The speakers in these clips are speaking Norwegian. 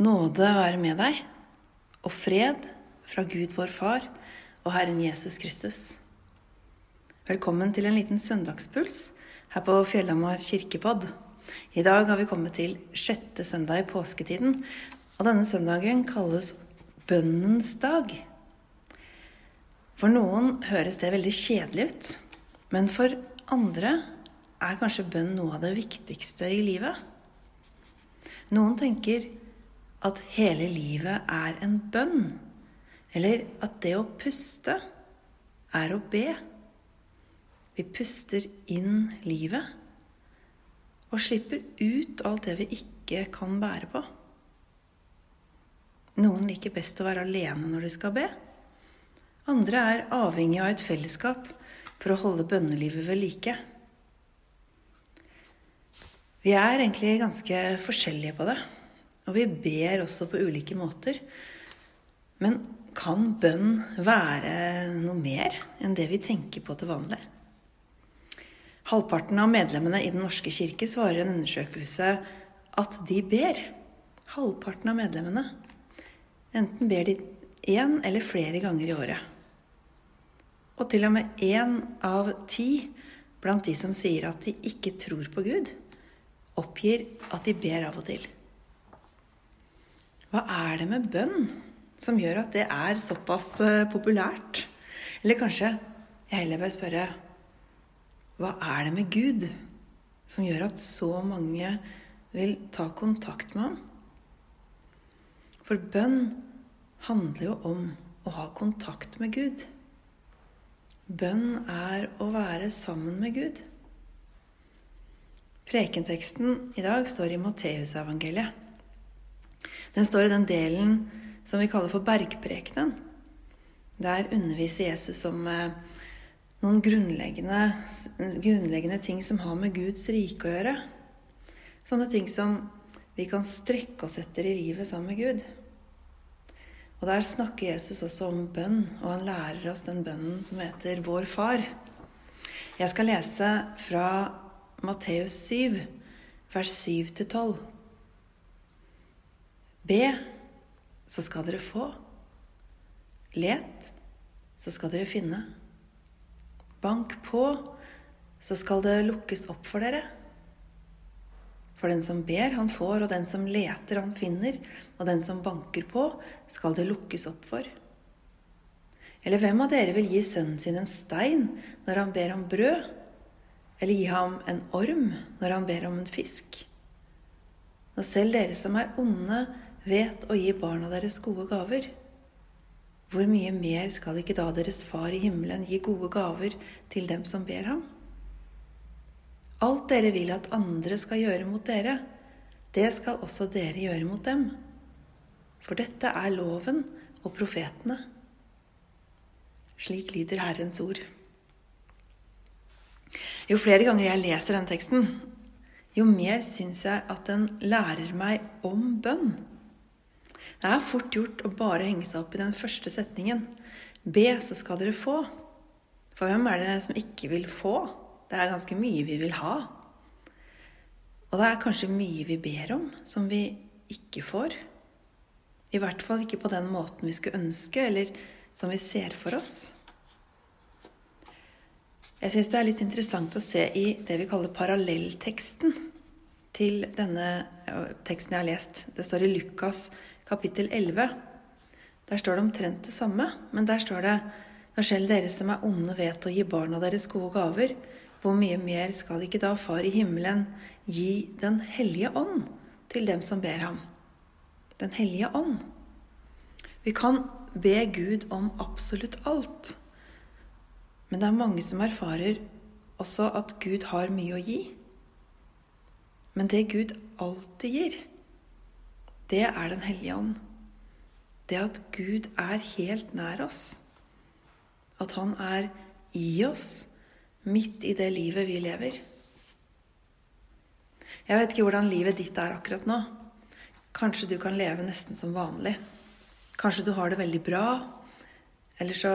Nåde være med deg, og fred fra Gud vår Far og Herren Jesus Kristus. Velkommen til en liten søndagspuls her på Fjellhamar kirkepodd. I dag har vi kommet til sjette søndag i påsketiden, og denne søndagen kalles bønnens dag. For noen høres det veldig kjedelig ut, men for andre er kanskje bønn noe av det viktigste i livet. Noen tenker at hele livet er en bønn. Eller at det å puste er å be. Vi puster inn livet og slipper ut alt det vi ikke kan bære på. Noen liker best å være alene når de skal be. Andre er avhengig av et fellesskap for å holde bønnelivet ved like. Vi er egentlig ganske forskjellige på det. Og vi ber også på ulike måter. Men kan bønn være noe mer enn det vi tenker på til vanlig? Halvparten av medlemmene i Den norske kirke svarer i en undersøkelse at de ber. Halvparten av medlemmene. Enten ber de én eller flere ganger i året. Og til og med én av ti blant de som sier at de ikke tror på Gud, oppgir at de ber av og til. Hva er det med bønn som gjør at det er såpass eh, populært? Eller kanskje jeg heller bør spørre hva er det med Gud som gjør at så mange vil ta kontakt med ham? For bønn handler jo om å ha kontakt med Gud. Bønn er å være sammen med Gud. Prekenteksten i dag står i Matteusevangeliet. Den står i den delen som vi kaller for bergprekenen. Der underviser Jesus om eh, noen grunnleggende, grunnleggende ting som har med Guds rike å gjøre. Sånne ting som vi kan strekke oss etter i livet sammen med Gud. Og Der snakker Jesus også om bønn, og han lærer oss den bønnen som heter Vår Far. Jeg skal lese fra Matteus 7, vers 7-12. Be, så skal dere få. Let, så skal dere finne. Bank på, så skal det lukkes opp for dere. For den som ber, han får, og den som leter, han finner. Og den som banker på, skal det lukkes opp for. Eller hvem av dere vil gi sønnen sin en stein når han ber om brød? Eller gi ham en orm når han ber om en fisk? Når selv dere som er onde, vet å gi barna deres gode gaver, hvor mye mer skal ikke da deres far i himmelen gi gode gaver til dem som ber ham? Alt dere vil at andre skal gjøre mot dere, det skal også dere gjøre mot dem. For dette er loven og profetene. Slik lyder Herrens ord. Jo flere ganger jeg leser den teksten, jo mer syns jeg at den lærer meg om bønn. Det er fort gjort å bare henge seg opp i den første setningen. Be, så skal dere få. For hvem er det som ikke vil få? Det er ganske mye vi vil ha. Og det er kanskje mye vi ber om, som vi ikke får. I hvert fall ikke på den måten vi skulle ønske, eller som vi ser for oss. Jeg syns det er litt interessant å se i det vi kaller parallellteksten til denne teksten jeg har lest. Det står i Lukas kapittel 11. Der står det omtrent det samme, men der står det når selv dere som er onde, vet å gi barna deres gode gaver, hvor mye mer skal ikke da Far i himmelen gi Den hellige ånd til dem som ber ham? Den hellige ånd. Vi kan be Gud om absolutt alt. Men det er mange som erfarer også at Gud har mye å gi. Men det Gud alltid gir, det er Den hellige ånd. Det at Gud er helt nær oss. At Han er i oss midt i det livet vi lever. Jeg vet ikke hvordan livet ditt er akkurat nå. Kanskje du kan leve nesten som vanlig. Kanskje du har det veldig bra. Eller så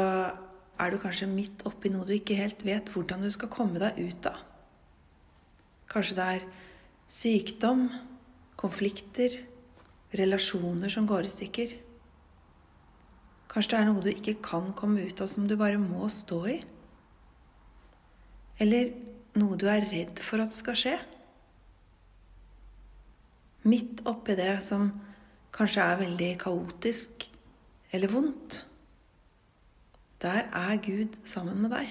er du kanskje midt oppi noe du ikke helt vet hvordan du skal komme deg ut av. Kanskje det er sykdom, konflikter, relasjoner som går i stykker. Kanskje det er noe du ikke kan komme ut av, som du bare må stå i. Eller noe du er redd for at skal skje. Midt oppi det som kanskje er veldig kaotisk eller vondt. Der er Gud sammen med deg.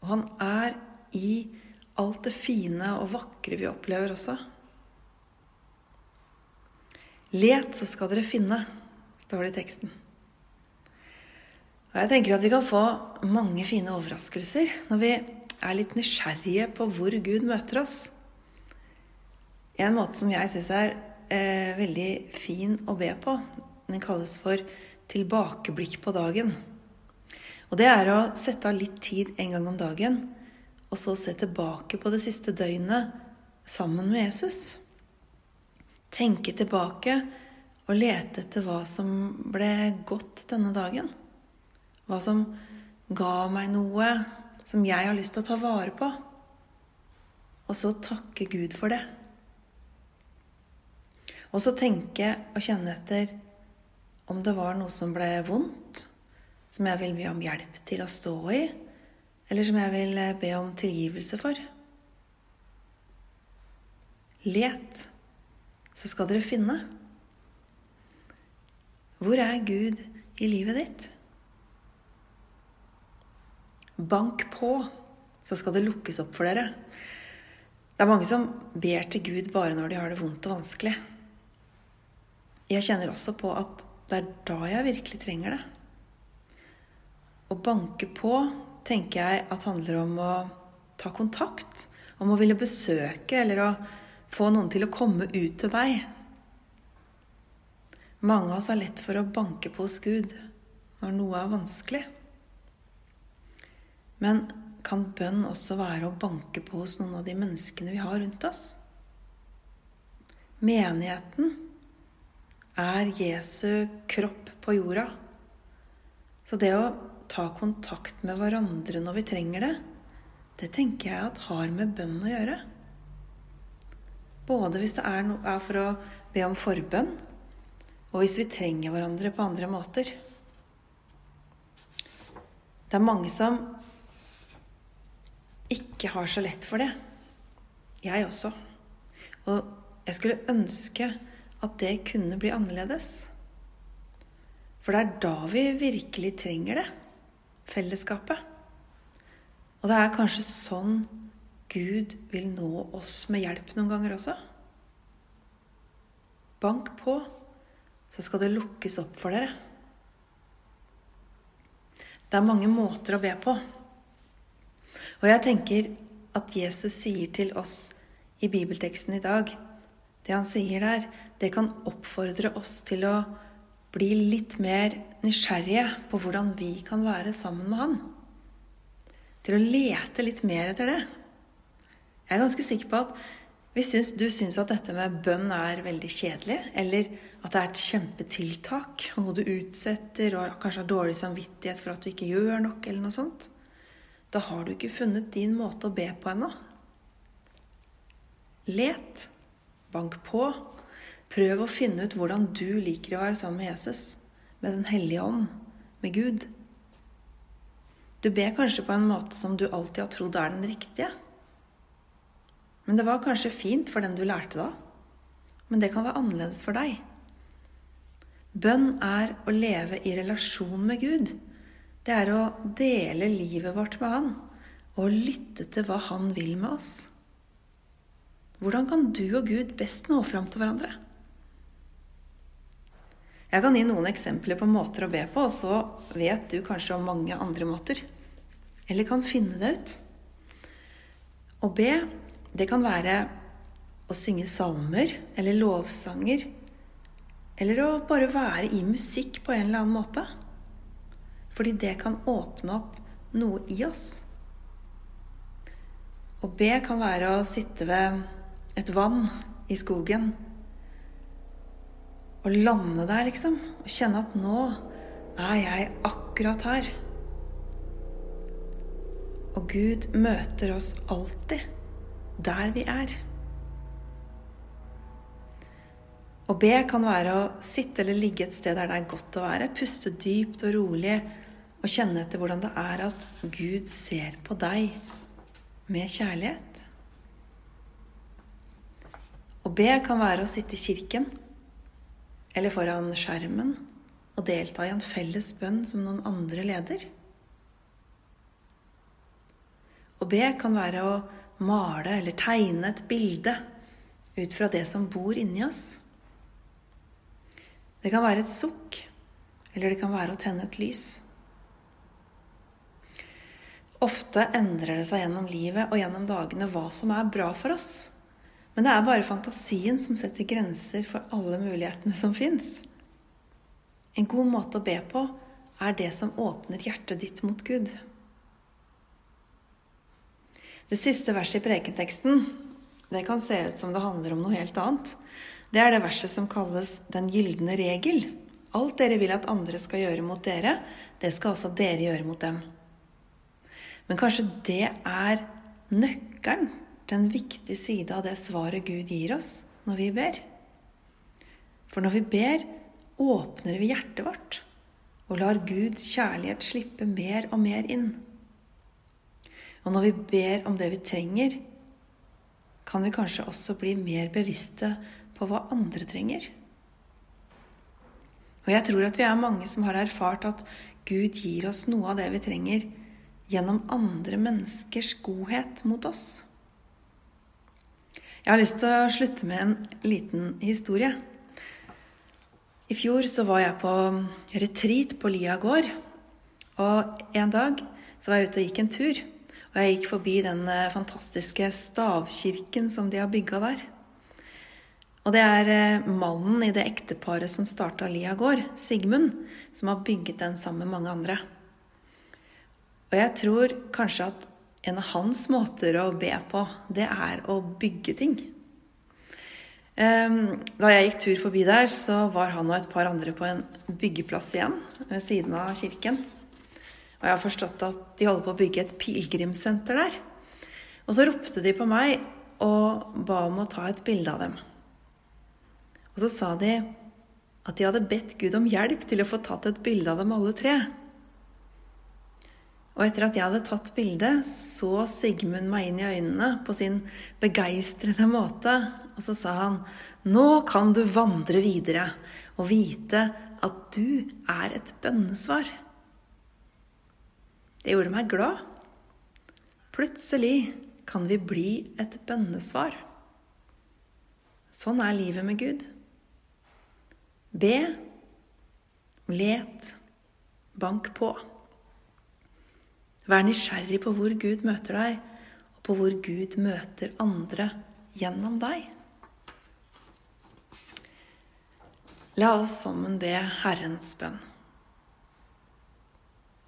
Og han er i alt det fine og vakre vi opplever også. Let, så skal dere finne, står det i teksten. Og jeg tenker at vi kan få mange fine overraskelser når vi er litt nysgjerrige på hvor Gud møter oss. En måte som jeg syns er eh, veldig fin å be på, den kalles for tilbakeblikk på dagen. Og det er å sette av litt tid en gang om dagen, og så se tilbake på det siste døgnet sammen med Jesus. Tenke tilbake og lete etter hva som ble godt denne dagen. Hva som ga meg noe som jeg har lyst til å ta vare på. Og så takke Gud for det. Og så tenke og kjenne etter om det var noe som ble vondt, som jeg vil be om hjelp til å stå i, eller som jeg vil be om tilgivelse for. Let, så skal dere finne. Hvor er Gud i livet ditt? Bank på, så skal det lukkes opp for dere. Det er mange som ber til Gud bare når de har det vondt og vanskelig. Jeg kjenner også på at det er da jeg virkelig trenger det. Å banke på tenker jeg at handler om å ta kontakt. Om å ville besøke eller å få noen til å komme ut til deg. Mange av oss har lett for å banke på hos Gud når noe er vanskelig. Men kan bønn også være å banke på hos noen av de menneskene vi har rundt oss? Menigheten er Jesu kropp på jorda. Så det å ta kontakt med hverandre når vi trenger det, det tenker jeg at har med bønn å gjøre. Både hvis det er, no er for å be om forbønn, og hvis vi trenger hverandre på andre måter. Det er mange som ikke har så lett for det. Jeg også. Og jeg skulle ønske at det kunne bli annerledes. For det er da vi virkelig trenger det. Fellesskapet. Og det er kanskje sånn Gud vil nå oss med hjelp noen ganger også. Bank på, så skal det lukkes opp for dere. Det er mange måter å be på. Og jeg tenker at Jesus sier til oss i bibelteksten i dag Det han sier der, det kan oppfordre oss til å bli litt mer nysgjerrige på hvordan vi kan være sammen med han. Til å lete litt mer etter det. Jeg er ganske sikker på at hvis du syns at dette med bønn er veldig kjedelig, eller at det er et kjempetiltak, og noe du utsetter og kanskje har dårlig samvittighet for at du ikke gjør nok, eller noe sånt, da har du ikke funnet din måte å be på ennå. Let. Bank på. Prøv å finne ut hvordan du liker å være sammen med Jesus, med Den hellige ånd, med Gud. Du ber kanskje på en måte som du alltid har trodd er den riktige. Men det var kanskje fint for den du lærte da. Men det kan være annerledes for deg. Bønn er å leve i relasjon med Gud. Det er å dele livet vårt med Han og lytte til hva Han vil med oss. Hvordan kan du og Gud best nå fram til hverandre? Jeg kan gi noen eksempler på måter å be på, og så vet du kanskje om mange andre måter. Eller kan finne det ut. Å be, det kan være å synge salmer eller lovsanger. Eller å bare være i musikk på en eller annen måte. Fordi det kan åpne opp noe i oss. Å be kan være å sitte ved et vann i skogen og lande der, liksom. Og kjenne at nå er jeg akkurat her. Og Gud møter oss alltid der vi er. Å be kan være å sitte eller ligge et sted der det er godt å være, puste dypt og rolig og kjenne etter hvordan det er at Gud ser på deg med kjærlighet. Å be kan være å sitte i kirken eller foran skjermen og delta i en felles bønn som noen andre leder. Å be kan være å male eller tegne et bilde ut fra det som bor inni oss. Det kan være et sukk, eller det kan være å tenne et lys. Ofte endrer det seg gjennom livet og gjennom dagene hva som er bra for oss. Men det er bare fantasien som setter grenser for alle mulighetene som fins. En god måte å be på er det som åpner hjertet ditt mot Gud. Det siste verset i prekenteksten det kan se ut som det handler om noe helt annet. Det er det verset som kalles den gylne regel. Alt dere vil at andre skal gjøre mot dere, det skal også dere gjøre mot dem. Men kanskje det er nøkkelen til en viktig side av det svaret Gud gir oss når vi ber. For når vi ber, åpner vi hjertet vårt og lar Guds kjærlighet slippe mer og mer inn. Og når vi ber om det vi trenger, kan vi kanskje også bli mer bevisste på hva andre trenger. Og jeg tror at vi er mange som har erfart at Gud gir oss noe av det vi trenger gjennom andre menneskers godhet mot oss. Jeg har lyst til å slutte med en liten historie. I fjor så var jeg på retreat på Lia gård. Og en dag så var jeg ute og gikk en tur. Og jeg gikk forbi den eh, fantastiske stavkirken som de har bygga der. Og det er eh, mannen i det ekteparet som starta Lia gård, Sigmund, som har bygget den sammen med mange andre. Og jeg tror kanskje at en av hans måter å be på, det er å bygge ting. Ehm, da jeg gikk tur forbi der, så var han og et par andre på en byggeplass igjen ved siden av kirken. Og jeg har forstått at de holder på å bygge et pilegrimssenter der. Og så ropte de på meg og ba om å ta et bilde av dem. Og så sa de at de hadde bedt Gud om hjelp til å få tatt et bilde av dem alle tre. Og etter at jeg hadde tatt bildet, så Sigmund meg inn i øynene på sin begeistrede måte, og så sa han nå kan du vandre videre og vite at du er et bønnesvar. Det gjorde meg glad. Plutselig kan vi bli et bønnesvar. Sånn er livet med Gud. Be, let, bank på. Vær nysgjerrig på hvor Gud møter deg, og på hvor Gud møter andre gjennom deg. La oss sammen be Herrens bønn.